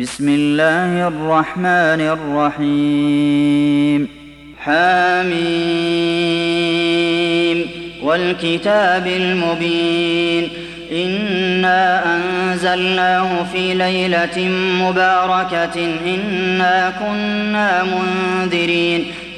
بسم الله الرحمن الرحيم. حميم. والكتاب المبين. إنا أنزلناه في ليلة مباركة. إنا كنا منذرين.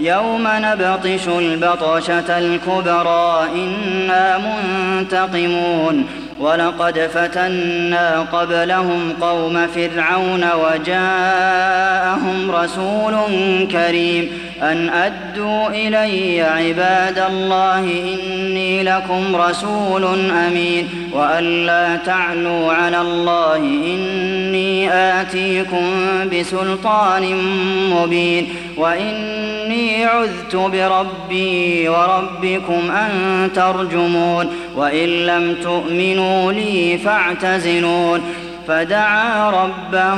يوم نبطش البطشة الكبرى إنا منتقمون. ولقد فتنا قبلهم قوم فرعون وجاءهم رسول كريم. أن أدوا إلي عباد الله إني لكم رسول أمين وأن لا تعلوا على الله إني آتيكم بسلطان مبين وإني عذت بربي وربكم أن ترجمون وإن لم تؤمنوا لي فاعتزلون فدعا ربه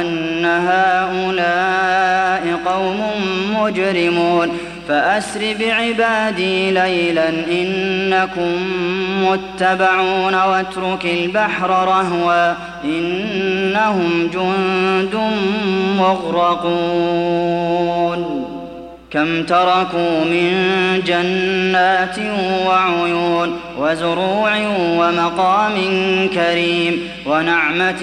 أن هؤلاء قوم مجرمون فأسر بعبادي ليلا إنكم متبعون واترك البحر رهوا إنهم جند مغرقون كم تركوا من جنات وعيون وزروع ومقام كريم ونعمة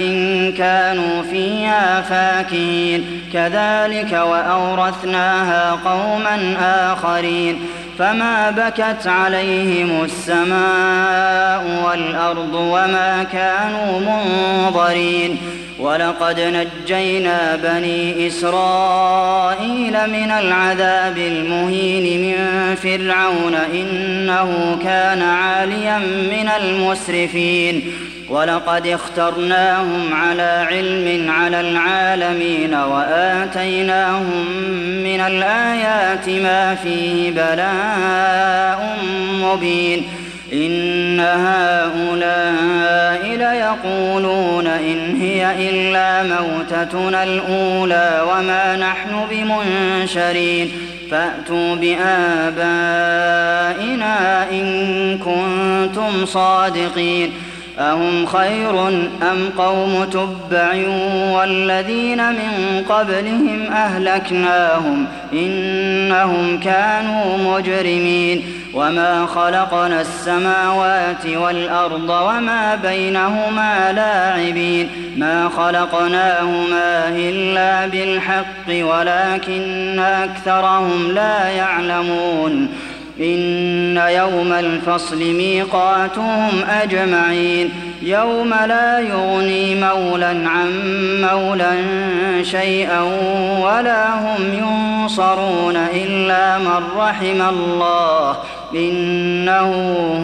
كانوا فيها فاكهين. كذلك وأورثناها قوما آخرين. فما بكت عليهم السماء والأرض وما كانوا منظرين. ولقد نجينا بني إسرائيل من العذاب المهين من فرعون إنه كان عاليا من المسرفين. ولقد اخترناهم على علم على العالمين وآتيناهم من الآيات ما فيه بلاء مبين. إن هؤلاء ليقولون إن هي إلا موتتنا الأولى وما نحن بمنشرين. فأتوا بآبائنا إن كنتم صادقين. أهم خير أم قوم تبع والذين من قبلهم أهلكناهم إنهم كانوا مجرمين. وما خلقنا السماوات والأرض وما بينهما لاعبين ما خلقناهما إلا بالحق ولكن أكثرهم لا يعلمون إن يوم الفصل ميقاتهم أجمعين يوم لا يغني مولا عن مولا شيئا ولا هم ينصرون إلا من رحم الله إنه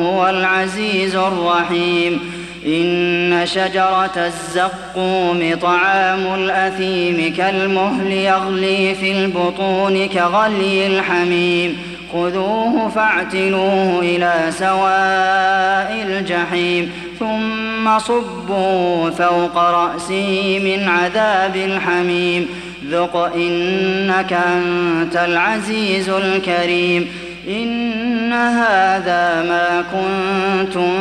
هو العزيز الرحيم. إن شجرة الزقوم طعام الأثيم كالمهل يغلي في البطون كغلي الحميم. خذوه فاعتلوه إلى سواء الجحيم. ثم صبوا فوق رأسه من عذاب الحميم. ذق إنك أنت العزيز الكريم. إن هذا ما كنتم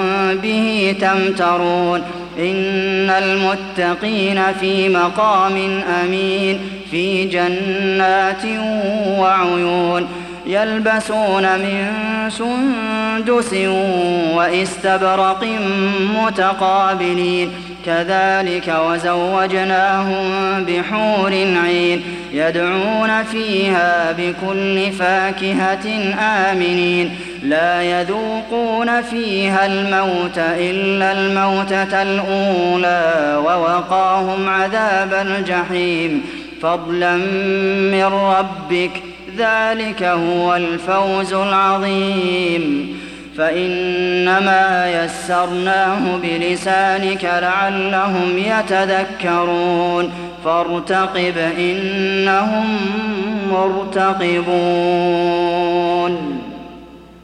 به تمترون إن المتقين في مقام أمين في جنات وعيون يلبسون من سندس واستبرق متقابلين. كذلك وزوجناهم بحور عين يدعون فيها بكل فاكهة آمنين. لا يذوقون فيها الموت إلا الموتة الأولى ووقاهم عذاب الجحيم. فضلا من ربك ذلك هو الفوز العظيم. فإنما يسرناه بلسانك لعلهم يتذكرون. فارتقب إنهم مرتقبون.